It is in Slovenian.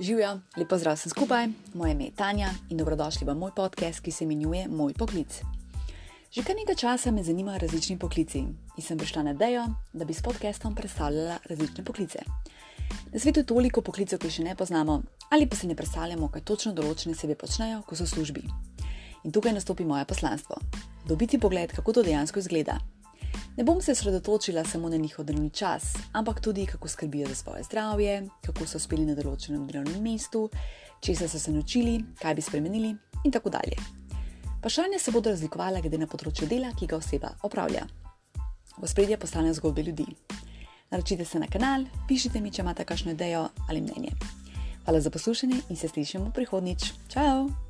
Živijo, lepo zdrav sem skupaj, moje ime je Tanja in dobrodošli v moj podcast, ki se imenuje Moj poklic. Že kar nekaj časa me zanimajo različni poklici in sem prišla na idejo, da bi s podcastom predstavljala različne poklice. Na svetu je toliko poklicev, ki še ne poznamo, ali pa se ne predstavljamo, kaj točno določene sebe počnejo, ko so v službi. In tukaj nastopi moje poslanstvo: dobiti pogled, kako to dejansko izgleda. Ne bom se osredotočila samo na njihov delovni čas, ampak tudi kako skrbijo za svoje zdravje, kako so uspeli na določenem delovnem mestu, česa so se naučili, kaj bi spremenili in tako dalje. Vprašanja se bodo razlikovala glede na področje dela, ki ga oseba opravlja. V spredje postanejo zgodbe ljudi. Naročite se na kanal, pišite mi, če imate kakšno idejo ali mnenje. Hvala za poslušanje in se slišimo prihodnjič. Ciao!